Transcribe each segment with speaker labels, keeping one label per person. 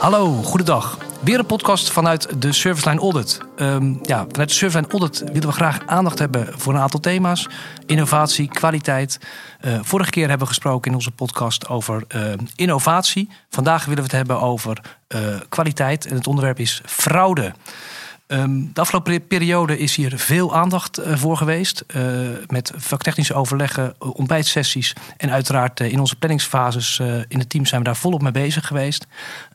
Speaker 1: Hallo, goedendag. Weer een podcast vanuit de Serviceline Audit. Um, ja, vanuit de Serviceline Audit willen we graag aandacht hebben voor een aantal thema's. Innovatie, kwaliteit. Uh, vorige keer hebben we gesproken in onze podcast over uh, innovatie. Vandaag willen we het hebben over uh, kwaliteit. En het onderwerp is fraude. Um, de afgelopen periode is hier veel aandacht uh, voor geweest. Uh, met vaktechnische overleggen, ontbijtsessies. En uiteraard in onze planningsfases in het team zijn we daar volop mee bezig geweest.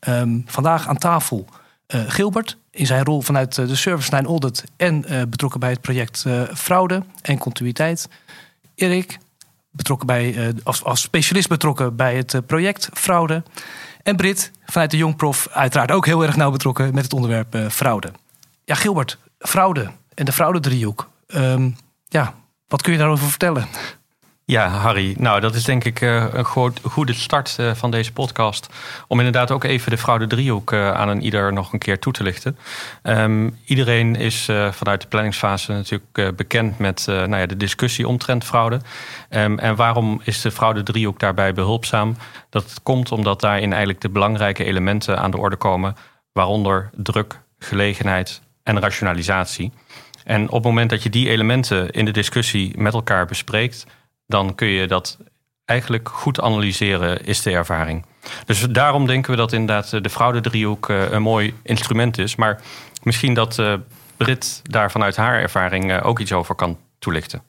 Speaker 1: Um, vandaag aan tafel Gilbert. In zijn rol vanuit de Service Line Audit. En betrokken bij het project Fraude en Continuïteit. Erik, betrokken bij, als, als specialist betrokken bij het project Fraude. En Brit vanuit de Jongprof. Uiteraard ook heel erg nauw betrokken met het onderwerp fraude. Ja, Gilbert, fraude en de fraudedriehoek. Um, ja, wat kun je daarover vertellen?
Speaker 2: Ja, Harry. Nou, dat is denk ik uh, een goede start uh, van deze podcast. Om inderdaad ook even de fraude driehoek uh, aan een ieder nog een keer toe te lichten. Um, iedereen is vanuit de planningsfase natuurlijk bekend met nou ja, de discussie omtrent fraude. Um, en waarom is de fraude driehoek daarbij behulpzaam? Dat komt omdat daarin eigenlijk de belangrijke elementen aan de orde komen. Waaronder druk, gelegenheid en rationalisatie. En op het moment dat je die elementen in de discussie met elkaar bespreekt, dan kun je dat eigenlijk goed analyseren, is de ervaring. Dus daarom denken we dat inderdaad de fraudedriehoek eh, een mooi instrument is. Maar misschien dat uh, Brit daar vanuit haar ervaring ook iets over kan toelichten.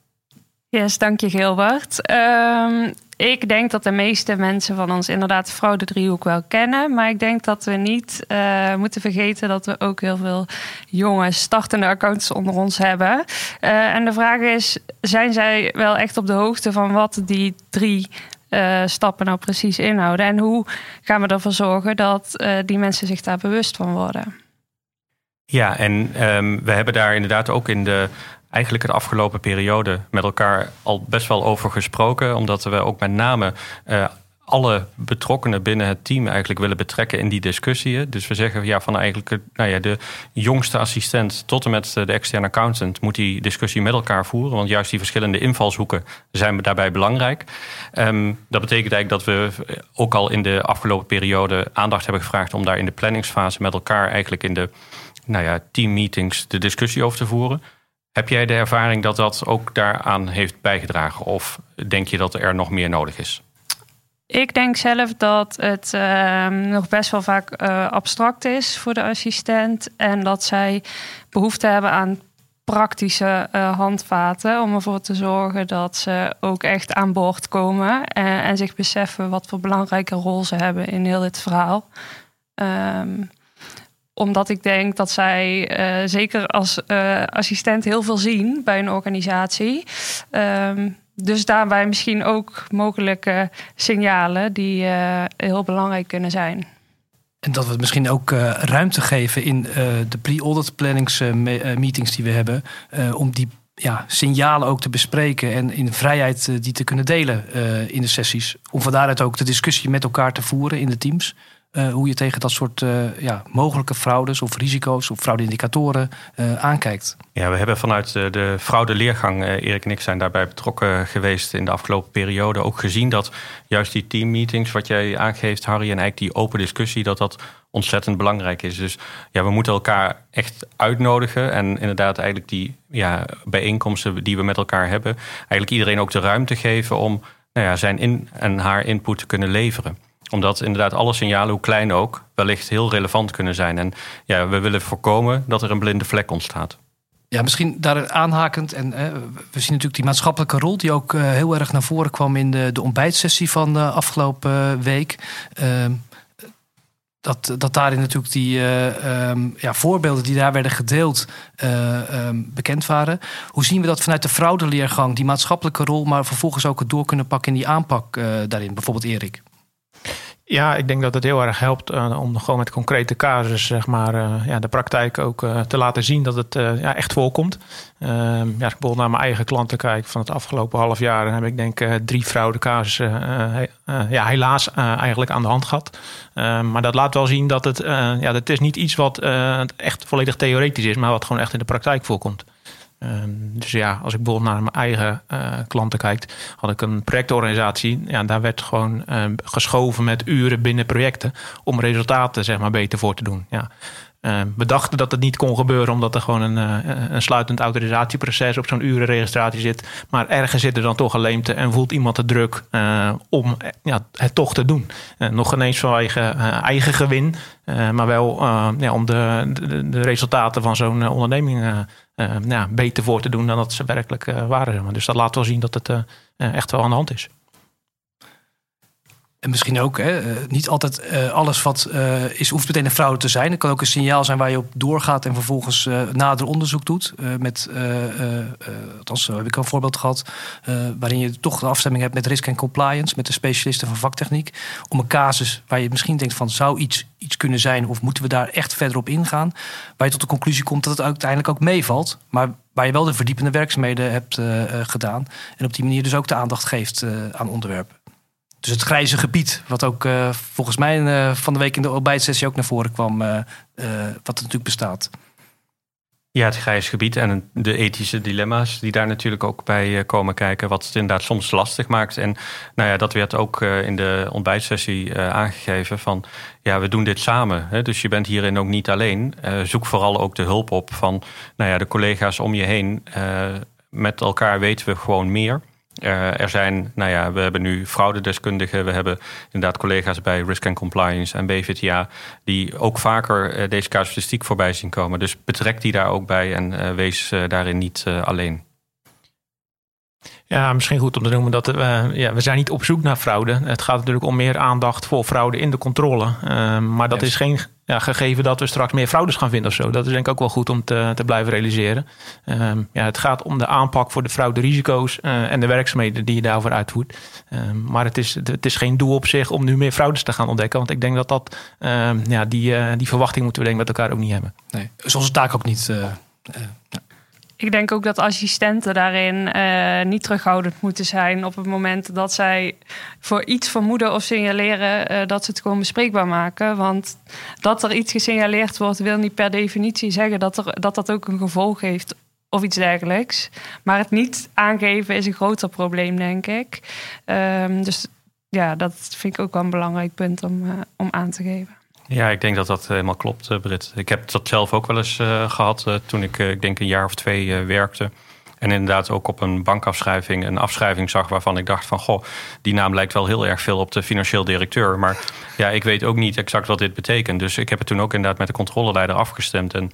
Speaker 3: Yes, dank je Gilbert. Um, ik denk dat de meeste mensen van ons inderdaad de fraude-driehoek wel kennen. Maar ik denk dat we niet uh, moeten vergeten dat we ook heel veel jonge startende accounts onder ons hebben. Uh, en de vraag is, zijn zij wel echt op de hoogte van wat die drie uh, stappen nou precies inhouden? En hoe gaan we ervoor zorgen dat die mensen zich daar bewust van worden?
Speaker 2: Ja, en um, we hebben daar inderdaad ook in de eigenlijk de afgelopen periode met elkaar al best wel over gesproken. Omdat we ook met name uh, alle betrokkenen binnen het team eigenlijk willen betrekken in die discussiën. Dus we zeggen ja, van eigenlijk nou ja, de jongste assistent tot en met de externe accountant moet die discussie met elkaar voeren. Want juist die verschillende invalshoeken zijn daarbij belangrijk. Um, dat betekent eigenlijk dat we ook al in de afgelopen periode aandacht hebben gevraagd om daar in de planningsfase met elkaar eigenlijk in de nou ja, teammeetings de discussie over te voeren. Heb jij de ervaring dat dat ook daaraan heeft bijgedragen? Of denk je dat er nog meer nodig is?
Speaker 3: Ik denk zelf dat het uh, nog best wel vaak uh, abstract is voor de assistent. En dat zij behoefte hebben aan praktische uh, handvaten. Om ervoor te zorgen dat ze ook echt aan boord komen. En, en zich beseffen wat voor belangrijke rol ze hebben in heel dit verhaal. Um, omdat ik denk dat zij uh, zeker als uh, assistent heel veel zien bij een organisatie. Um, dus daarbij misschien ook mogelijke signalen die uh, heel belangrijk kunnen zijn.
Speaker 1: En dat we misschien ook ruimte geven in de pre-audit planningsmeetings die we hebben. om die ja, signalen ook te bespreken en in vrijheid die te kunnen delen in de sessies. Om van daaruit ook de discussie met elkaar te voeren in de teams. Uh, hoe je tegen dat soort uh, ja, mogelijke fraudes of risico's of fraudeindicatoren uh, aankijkt.
Speaker 2: Ja, we hebben vanuit de fraudeleergang, Erik en ik zijn daarbij betrokken geweest in de afgelopen periode, ook gezien dat juist die teammeetings, wat jij aangeeft, Harry, en eigenlijk die open discussie, dat dat ontzettend belangrijk is. Dus ja, we moeten elkaar echt uitnodigen en inderdaad eigenlijk die ja, bijeenkomsten die we met elkaar hebben, eigenlijk iedereen ook de ruimte geven om nou ja, zijn in en haar input te kunnen leveren omdat inderdaad alle signalen, hoe klein ook, wellicht heel relevant kunnen zijn. En ja, we willen voorkomen dat er een blinde vlek ontstaat.
Speaker 1: Ja, misschien daar aanhakend. En we zien natuurlijk die maatschappelijke rol, die ook uh, heel erg naar voren kwam in de, de ontbijtsessie van de afgelopen week. Uh, dat, dat daarin natuurlijk die um, ja, voorbeelden die daar werden gedeeld um, bekend waren. Hoe zien we dat vanuit de fraudeleergang, die maatschappelijke rol, maar vervolgens ook het door kunnen pakken in die aanpak daarin? Bijvoorbeeld Erik.
Speaker 4: Ja, ik denk dat het heel erg helpt uh, om gewoon met concrete casus zeg maar, uh, ja, de praktijk ook uh, te laten zien dat het ja, echt voorkomt. Ehm, ja, als ik bijvoorbeeld naar mijn eigen klanten kijk van het afgelopen half jaar, dan heb ik denk drie fraudecasussen ja, helaas eigenlijk aan de hand gehad. Ehm, maar dat laat wel zien dat het, ja, dat is niet iets wat echt volledig theoretisch is, maar wat gewoon echt in de praktijk voorkomt. Ehm, dus ja, als ik bijvoorbeeld naar mijn eigen klanten kijk, had ik een projectorganisatie. Ja, daar werd gewoon geschoven met uren binnen projecten om resultaten zeg maar, beter voor te doen. Ja. Uh, we dachten dat het niet kon gebeuren omdat er gewoon een, uh, een sluitend autorisatieproces op zo'n urenregistratie zit. Maar ergens zit er dan toch een leemte en voelt iemand de druk uh, om ja, het toch te doen. nog ineens vanwege eigen gewin, maar wel ja, om de, de, de, resultaten van zo'n onderneming ja, beter voor te doen dan dat ze werkelijk waren. Dus dat laat wel zien dat het echt wel aan de hand is.
Speaker 1: En misschien ook, hè, eh, niet altijd uh, alles wat uh, is, hoeft meteen een fraude te zijn. Het kan ook een signaal zijn waar je op doorgaat en vervolgens nader onderzoek doet. met, althans, heb ik een voorbeeld gehad, waarin je toch de afstemming hebt met risk en compliance, met de specialisten van vaktechniek. Om een casus waar je misschien denkt van zou iets, iets kunnen zijn of moeten we daar echt verder op ingaan. Waar je tot de conclusie komt dat het uiteindelijk ook meevalt. Maar waar je wel de verdiepende werkzaamheden hebt gedaan. En op die manier dus ook de aandacht geeft aan onderwerpen. Dus het grijze gebied, wat ook uh, volgens mij uh, van de week in de ontbijtsessie ook naar voren kwam, uh, wat er natuurlijk bestaat.
Speaker 2: Ja, het grijze gebied en de ethische dilemma's die daar natuurlijk ook bij komen kijken, wat het inderdaad soms lastig maakt. En nou ja, dat werd ook in de ontbijtsessie aangegeven van, ja, we doen dit samen. Dus je bent hierin ook niet alleen. zoek vooral ook de hulp op van, nou ja, de collega's om je heen. met elkaar weten we gewoon meer. Uh, er zijn, nou ja, we hebben nu fraudedeskundigen. We hebben inderdaad collega's bij Risk and Compliance en BVTA... die ook vaker uh, deze casuïstiek voorbij zien komen. Dus betrek die daar ook bij en uh, wees daarin niet alleen.
Speaker 4: Ja, misschien goed om te noemen dat we, ja, we zijn niet op zoek naar fraude. Het gaat natuurlijk om meer aandacht voor fraude in de controle. maar dat is geen ja, gegeven dat we straks meer fraudes gaan vinden of zo. Dat is denk ik ook wel goed om te, te blijven realiseren. Um, ja, het gaat om de aanpak voor de frauderisico's uh, en de werkzaamheden die je daarvoor uitvoert. Um, maar het is, het is geen doel op zich om nu meer fraudes te gaan ontdekken. Want ik denk dat, dat um, ja, die, uh, die verwachting moeten we denk ik met elkaar ook niet hebben.
Speaker 1: Nee, is onze taak ook niet. Uh,
Speaker 3: ik denk ook dat assistenten daarin uh, niet terughoudend moeten zijn op het moment dat zij voor iets vermoeden of signaleren uh, dat ze het gewoon bespreekbaar maken. Want dat er iets gesignaleerd wordt, wil niet per definitie zeggen dat er, dat, dat ook een gevolg heeft of iets dergelijks. Maar het niet aangeven is een groter probleem, denk ik. Um, dus ja, dat vind ik ook wel een belangrijk punt om, uh, om aan te geven.
Speaker 2: Ja, ik denk dat dat helemaal klopt, eh, Brit. Ik heb dat zelf ook wel eens uh, gehad toen ik, ik denk een jaar of twee werkte. En inderdaad ook op een bankafschrijving een afschrijving zag waarvan ik dacht van... goh, die naam lijkt wel heel erg veel op de financieel directeur. Maar ja, ik weet ook niet exact wat dit betekent. Dus ik heb het toen ook inderdaad met de controleleider afgestemd. En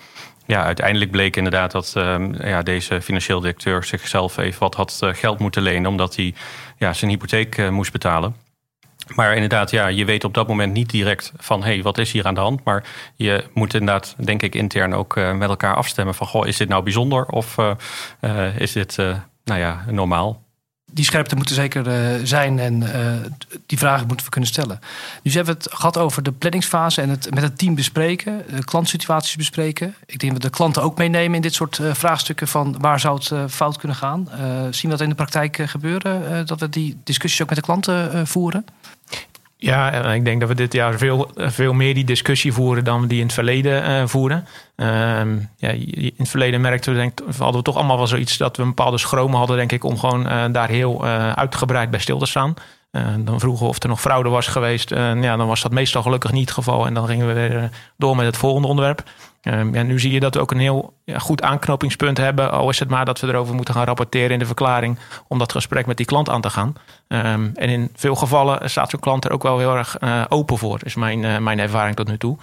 Speaker 2: ja, uiteindelijk bleek inderdaad dat uh, ja, deze financieel directeur zichzelf even wat had geld moeten lenen... omdat hij ja, zijn hypotheek moest betalen. Maar inderdaad, ja, je weet op dat moment niet direct van hé, hey, wat is hier aan de hand? Maar je moet inderdaad, denk ik, intern ook uh, met elkaar afstemmen van goh, is dit nou bijzonder of uh, uh, is dit nou ja, normaal?
Speaker 1: Die scherpte moet er zeker zijn en die vragen moeten we kunnen stellen. Dus hebben we het gehad over de planningsfase en het met het team bespreken, klantsituaties bespreken. Ik denk dat we de klanten ook meenemen in dit soort vraagstukken van waar zou het fout kunnen gaan. zien we dat in de praktijk gebeuren, dat we die discussies ook met de klanten voeren?
Speaker 4: Ja, ik denk dat we dit jaar veel, veel meer die discussie voeren dan we die in het verleden uh, voeren. Uh, ja, in het verleden merkten we, denk, hadden we toch allemaal wel zoiets dat we een bepaalde schromen hadden, denk ik, om gewoon uh, daar heel uitgebreid bij stil te staan. Dan vroegen of er nog fraude was geweest. ja, dan was dat meestal gelukkig niet het geval. En dan gingen we weer door met het volgende onderwerp. Ja, nu zie je dat we ook een heel ja, goed aanknopingspunt hebben. Al is het maar dat we erover moeten gaan rapporteren in de verklaring. Om dat gesprek met die klant aan te gaan. Um, en in veel gevallen staat zo'n klant er ook wel heel erg open voor. Is mijn, mijn ervaring tot nu toe.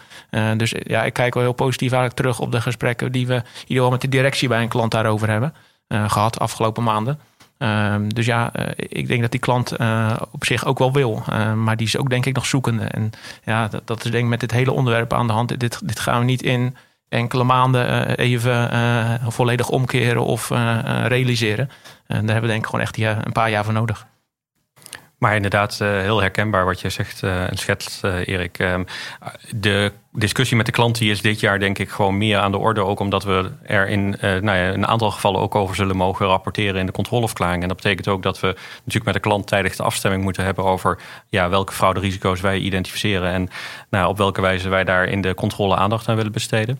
Speaker 4: Dus ja, ik kijk wel heel positief eigenlijk terug op de gesprekken die we in ieder met de directie bij een klant daarover hebben gehad afgelopen maanden. Um, dus ja, ik denk dat die klant op zich ook wel wil. maar die is ook denk ik nog zoekende. En ja, dat, dat is denk ik met dit hele onderwerp aan de hand. Dit, dit gaan we niet in enkele maanden uh, even volledig omkeren of realiseren. En daar hebben we denk ik gewoon echt een paar jaar voor nodig.
Speaker 2: Maar inderdaad, heel herkenbaar wat je zegt en schetst, Erik. Ehm, de discussie met de klant is dit jaar denk ik gewoon meer aan de orde. Ook omdat we er in nou ja, een aantal gevallen ook over zullen mogen rapporteren in de controleverklaring. En dat betekent ook dat we natuurlijk met de klant tijdig de afstemming moeten hebben over ja, welke frauderisico's wij identificeren. En nou, op welke wijze wij daar in de controle aandacht aan willen besteden.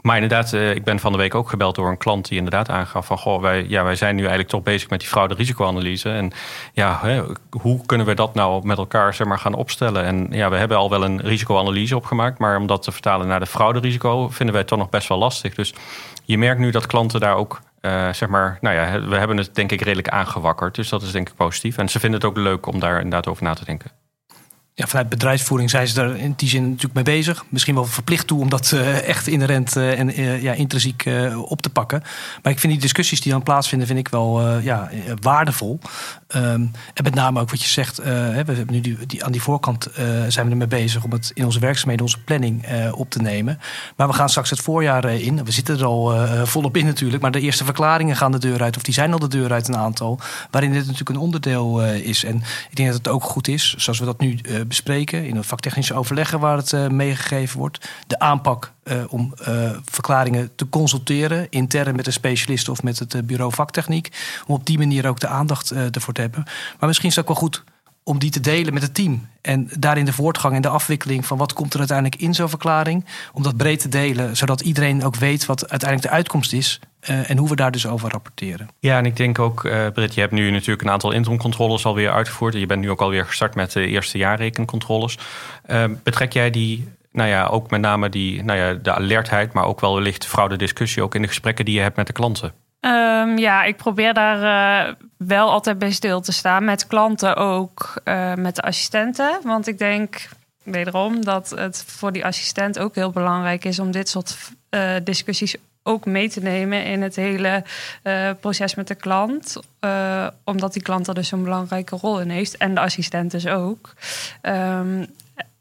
Speaker 2: Maar inderdaad, eh, ik ben van de week ook gebeld door een klant die inderdaad aangaf van goh, wij, ja, wij zijn nu eigenlijk toch bezig met die fraude-risicoanalyse. En ja, hoe kunnen we dat nou met elkaar zeg maar, gaan opstellen? En ja, we hebben al wel een risicoanalyse opgemaakt, maar om dat te vertalen naar de fraude-risico vinden wij het toch nog best wel lastig. Dus je merkt nu dat klanten daar ook uh, zeg maar, nou ja, we hebben het denk ik redelijk aangewakkerd. Dus dat is denk ik positief. En ze vinden het ook leuk om daar inderdaad over na te denken
Speaker 1: ja, vanuit bedrijfsvoering zijn ze er in die zin natuurlijk mee bezig. Misschien wel verplicht toe om dat uh, echt inherent uh, en uh, ja, intrinsiek op te pakken. Maar ik vind die discussies die dan plaatsvinden, vind ik wel ja, waardevol. Um, en met name ook wat je zegt, we hebben nu die, die, aan die voorkant zijn we ermee bezig om het in onze werkzaamheden, onze planning op te nemen. Maar we gaan straks het voorjaar in. We zitten er al volop in natuurlijk. Maar de eerste verklaringen gaan de deur uit, of die zijn al de deur uit een aantal. Waarin dit natuurlijk een onderdeel is. En ik denk dat het ook goed is, zoals we dat nu bespreken in het vaktechnische overleggen waar het uh, meegegeven wordt. De aanpak uh, om uh, verklaringen te consulteren, intern met een specialist of met het bureau vaktechniek. Om op die manier ook de aandacht ervoor te hebben. Maar misschien is het ook wel goed om die te delen met het team. En daarin de voortgang en de afwikkeling van wat komt er uiteindelijk in zo'n verklaring. Om dat breed te delen, zodat iedereen ook weet wat uiteindelijk de uitkomst is. Uh, en hoe we daar dus over rapporteren.
Speaker 2: Ja, en ik denk ook, uh, Britt, je hebt nu natuurlijk een aantal interimcontroles alweer uitgevoerd. En je bent nu ook alweer gestart met de eerste jaarrekencontroles. Uh, betrek jij die, nou ja, ook met name die, nou ja, de alertheid, maar ook wel wellicht fraudediscussie ook in de gesprekken die je hebt met de klanten?
Speaker 3: Um, ja, ik probeer daar uh, wel altijd bij stil te staan. Met klanten ook, uh, met de assistenten. Want ik denk wederom dat het voor die assistent ook heel belangrijk is om dit soort uh, discussies ook mee te nemen in het hele proces met de klant. omdat die klant er dus een belangrijke rol in heeft. En de assistent dus ook. Um,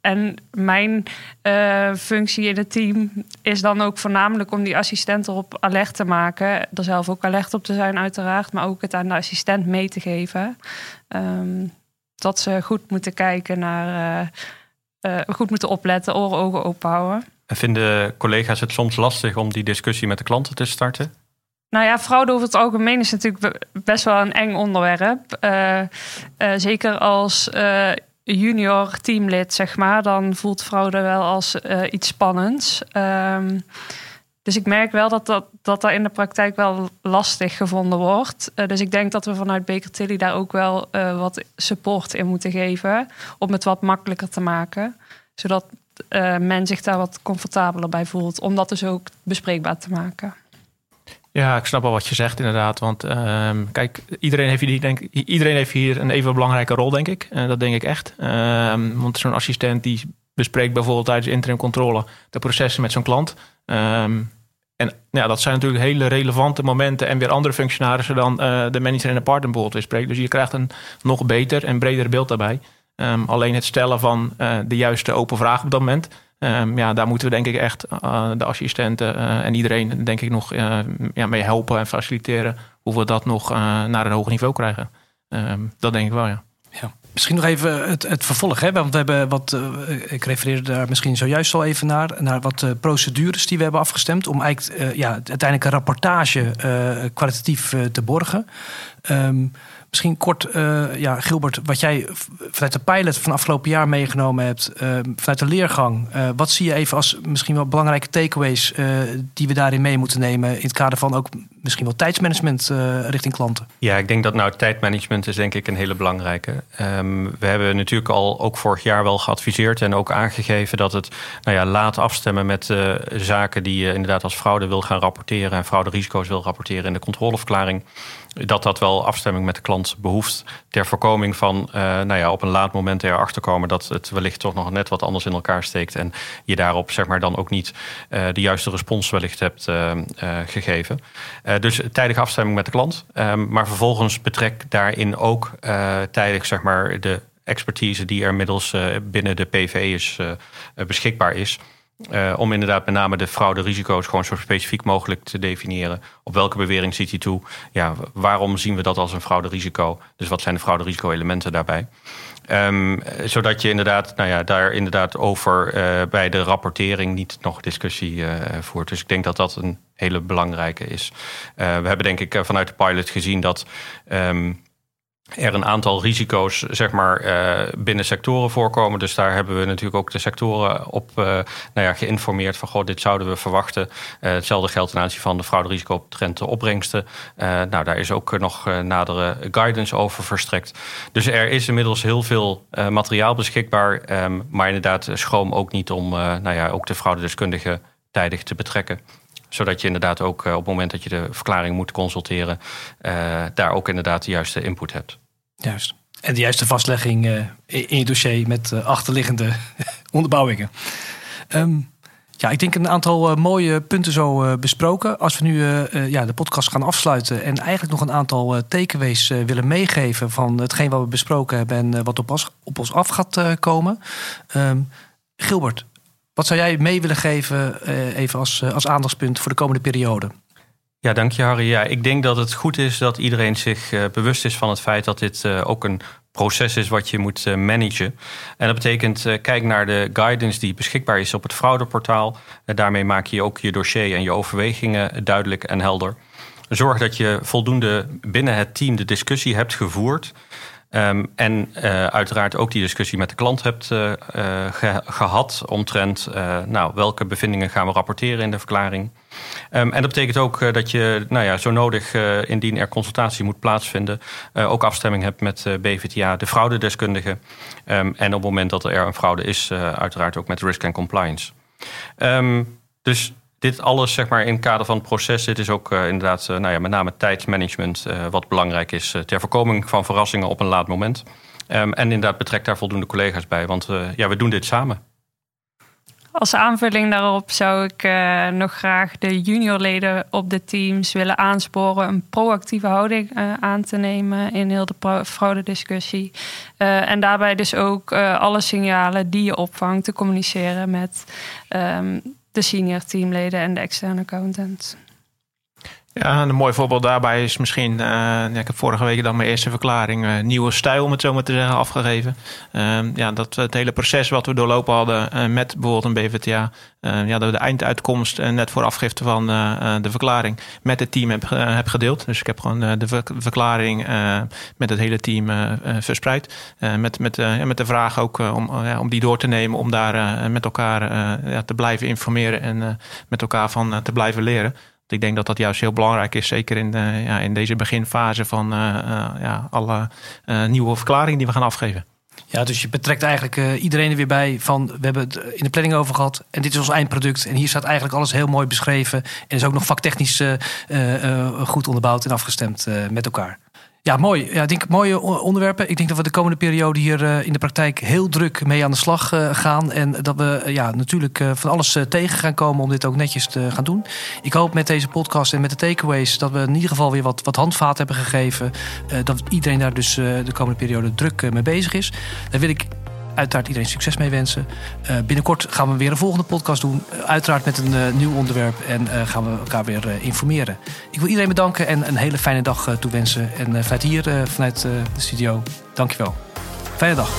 Speaker 3: en mijn uh, functie in het team is dan ook voornamelijk om die assistent erop alert te maken. Er zelf ook alert op te zijn, uiteraard, maar ook het aan de assistent mee te geven. Um, dat ze goed moeten kijken naar, uh, uh, goed moeten opletten, oren, ogen open houden.
Speaker 2: En vinden collega's het soms lastig om die discussie met de klanten te starten?
Speaker 3: Nou ja, fraude over het algemeen is natuurlijk best wel een eng onderwerp. Uh, uh, zeker als uh, junior teamlid, zeg maar, dan voelt fraude wel als uh, iets spannends. Um, dus ik merk wel dat dat, dat daar in de praktijk wel lastig gevonden wordt. Uh, dus ik denk dat we vanuit Baker Tilly daar ook wel uh, wat support in moeten geven. Om het wat makkelijker te maken. Zodat men zich daar wat comfortabeler bij voelt. Om dat dus ook bespreekbaar te maken.
Speaker 4: Ja, ik snap wel wat je zegt inderdaad. Want uh, kijk, iedereen heeft, hier, denk, iedereen heeft hier een even belangrijke rol, denk ik. En dat denk ik echt. Uh, want zo'n assistent die bespreekt bijvoorbeeld tijdens interim controle de processen met zo'n klant. Um, en ja, dat zijn natuurlijk hele relevante momenten en weer andere functionarissen dan uh, de manager en de partner bijvoorbeeld weer spreekt. Dus je krijgt een nog beter en breder beeld daarbij. Alleen het stellen van uh, de juiste open vraag op dat moment Um, ja, daar moeten we denk ik echt uh, de assistenten uh, en iedereen denk ik nog uh, ja, mee helpen en faciliteren hoe we dat nog naar een hoger niveau krijgen. Um, dat denk ik wel, ja.
Speaker 1: ja. Misschien nog even het, het vervolg. Hè? Want we hebben wat, ik refereerde daar misschien zojuist al even naar, naar wat procedures die we hebben afgestemd om eigenlijk ja, uiteindelijk een rapportage kwalitatief te borgen. Um, Misschien kort, uh, ja, Gilbert, wat jij vanuit de pilot van afgelopen jaar meegenomen hebt, uh, vanuit de leergang. Uh, wat zie je even als misschien wel belangrijke takeaways die we daarin mee moeten nemen in het kader van ook misschien wel tijdsmanagement richting klanten?
Speaker 2: Ja, ik denk dat nou tijdmanagement is denk ik een hele belangrijke. Um, we hebben natuurlijk al ook vorig jaar wel geadviseerd en ook aangegeven dat het nou ja, laat afstemmen met zaken die je inderdaad als fraude wil gaan rapporteren en fraude risico's wil rapporteren in de controleverklaring dat dat wel afstemming met de klant behoeft. Ter voorkoming van nou ja, op een laat moment erachter komen dat het wellicht toch nog net wat anders in elkaar steekt. En je daarop zeg maar, dan ook niet de juiste respons wellicht hebt gegeven. Dus tijdige afstemming met de klant. Ehm, maar vervolgens betrek daarin ook tijdig zeg maar, de expertise die er middels binnen de PV is, beschikbaar is. Uh, om inderdaad met name de fraude-risico's gewoon zo specifiek mogelijk te definiëren. Op welke bewering ziet hij toe? Ja, waarom zien we dat als een fraude-risico? Dus wat zijn de fraude-risico-elementen daarbij? Um, zodat je inderdaad, nou ja, daar inderdaad over uh, bij de rapportering niet nog discussie uh, voert. Dus ik denk dat dat een hele belangrijke is. we hebben denk ik vanuit de pilot gezien dat. Um, er een aantal risico's zeg maar, uh, binnen sectoren voorkomen. Dus daar hebben we natuurlijk ook de sectoren op uh, nou ja, geïnformeerd van goh, dit zouden we verwachten. Uh, hetzelfde geldt ten aanzien van de frauderisico trend opbrengsten. nou, daar is ook nog nadere guidance over verstrekt. Dus er is inmiddels heel veel materiaal beschikbaar. Um, maar inderdaad, schroom ook niet om nou ja, ook de fraudedeskundigen tijdig te betrekken zodat je inderdaad ook op het moment dat je de verklaring moet consulteren, uh, daar ook inderdaad de juiste input hebt.
Speaker 1: Juist. En de juiste vastlegging uh, in je dossier met achterliggende onderbouwingen. Um, ja, ik denk een aantal mooie punten zo besproken. Als we nu ja, de podcast gaan afsluiten en eigenlijk nog een aantal takeaways willen meegeven van hetgeen wat we besproken hebben en wat op ons, op ons af gaat komen. Um, Gilbert, wat zou jij mee willen geven, uh, even als, uh, als aandachtspunt voor de komende periode?
Speaker 2: Ja, dank je Harry. Ja, ik denk dat het goed is dat iedereen zich uh, bewust is van het feit dat dit ook een proces is wat je moet managen. En dat betekent, kijk naar de guidance die beschikbaar is op het fraudeportaal. daarmee maak je ook je dossier en je overwegingen duidelijk en helder. Zorg dat je voldoende binnen het team de discussie hebt gevoerd. Um, en uh, uiteraard ook die discussie met de klant hebt uh, ge gehad omtrent nou, welke bevindingen gaan we rapporteren in de verklaring. Um, en dat betekent ook dat je nou ja, zo nodig, indien er consultatie moet plaatsvinden, ook afstemming hebt met BVTA, de fraudedeskundige. Um, en op het moment dat er een fraude is, uiteraard ook met risk and compliance. dus dit alles zeg maar, in het kader van het proces. Dit is ook uh, inderdaad uh, nou ja, met name tijdsmanagement uh, wat belangrijk is ter voorkoming van verrassingen op een laat moment. Um, en inderdaad betrekt daar voldoende collega's bij, want ja, we doen dit samen.
Speaker 3: Als aanvulling daarop zou ik nog graag de juniorleden op de teams willen aansporen een proactieve houding aan te nemen in heel de fraudediscussie. En daarbij dus ook alle signalen die je opvangt te communiceren met um, de senior teamleden en de externe accountant.
Speaker 4: Ja, een mooi voorbeeld daarbij is misschien, ja, ik heb vorige week dan mijn eerste verklaring, uh, nieuwe stijl om het zo maar te zeggen, afgegeven. Uh, ja, dat het hele proces wat we doorlopen hadden eh, met bijvoorbeeld een BVTA, ja, dat we de einduitkomst net voor afgifte van de verklaring met het team heb, heb gedeeld. Dus ik heb gewoon de verklaring met het hele team verspreid. met, met, met de vraag ook om, om die door te nemen, om daar met elkaar te blijven informeren en met elkaar van te blijven leren. Ik denk dat dat juist heel belangrijk is, zeker in, de, ja, in deze beginfase van uh, uh, ja, alle nieuwe verklaringen die we gaan afgeven.
Speaker 1: Ja, dus je betrekt eigenlijk iedereen er weer bij van we hebben het in de planning over gehad en dit is ons eindproduct en hier staat eigenlijk alles heel mooi beschreven en is ook nog vaktechnisch goed onderbouwd en afgestemd met elkaar. Ja, mooi. Ja, ik denk mooie onderwerpen. Ik denk dat we de komende periode hier uh, in de praktijk heel druk mee aan de slag uh, gaan. En dat we uh, ja, natuurlijk van alles tegen gaan komen om dit ook netjes te gaan doen. Ik hoop met deze podcast en met de takeaways dat we in ieder geval weer wat, wat handvaat hebben gegeven. dat iedereen daar dus de komende periode druk mee bezig is. Daar wil ik uiteraard iedereen succes mee wensen. Uh, binnenkort gaan we weer een volgende podcast doen. Uh, uiteraard met een uh, nieuw onderwerp. En gaan we elkaar weer informeren. Ik wil iedereen bedanken en een hele fijne dag toewensen. En vanuit hier, vanuit de studio, dankjewel. Fijne dag.